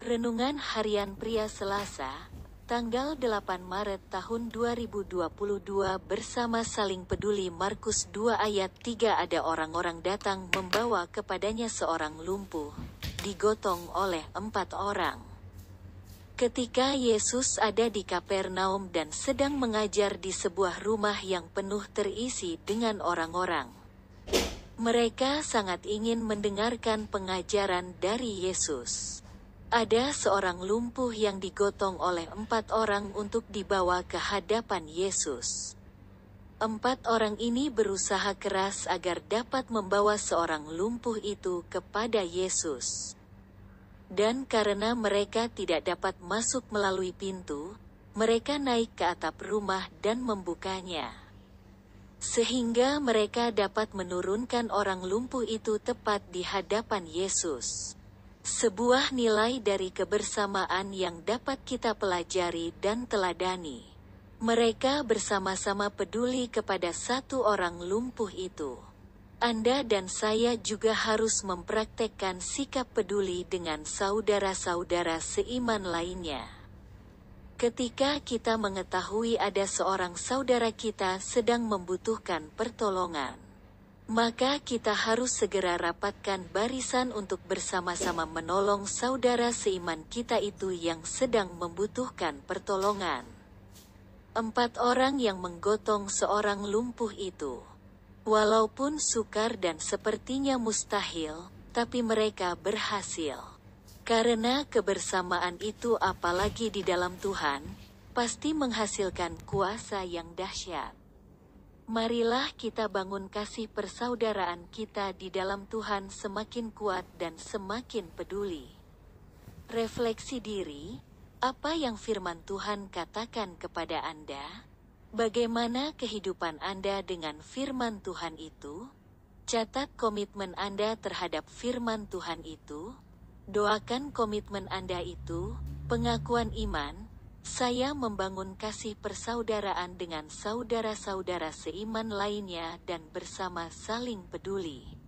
Renungan Harian Pria Selasa, tanggal 8 Maret tahun 2022 bersama saling peduli Markus 2 ayat 3 ada orang-orang datang membawa kepadanya seorang lumpuh, digotong oleh empat orang. Ketika Yesus ada di Kapernaum dan sedang mengajar di sebuah rumah yang penuh terisi dengan orang-orang. Mereka sangat ingin mendengarkan pengajaran dari Yesus. Ada seorang lumpuh yang digotong oleh empat orang untuk dibawa ke hadapan Yesus. Empat orang ini berusaha keras agar dapat membawa seorang lumpuh itu kepada Yesus. Dan karena mereka tidak dapat masuk melalui pintu, mereka naik ke atap rumah dan membukanya. Sehingga mereka dapat menurunkan orang lumpuh itu tepat di hadapan Yesus. Sebuah nilai dari kebersamaan yang dapat kita pelajari dan teladani. Mereka bersama-sama peduli kepada satu orang lumpuh itu. Anda dan saya juga harus mempraktekkan sikap peduli dengan saudara-saudara seiman lainnya. Ketika kita mengetahui ada seorang saudara kita sedang membutuhkan pertolongan, maka kita harus segera rapatkan barisan untuk bersama-sama menolong saudara seiman kita itu yang sedang membutuhkan pertolongan. Empat orang yang menggotong seorang lumpuh itu Walaupun sukar dan sepertinya mustahil, tapi mereka berhasil. Karena kebersamaan itu apalagi di dalam Tuhan, pasti menghasilkan kuasa yang dahsyat. Marilah kita bangun kasih persaudaraan kita di dalam Tuhan semakin kuat dan semakin peduli. Refleksi diri, apa yang firman Tuhan katakan kepada Anda? Bagaimana kehidupan Anda dengan firman Tuhan itu? Catat komitmen Anda terhadap firman Tuhan itu. Doakan komitmen Anda itu, pengakuan iman, saya membangun kasih persaudaraan dengan saudara-saudara seiman lainnya dan bersama saling peduli.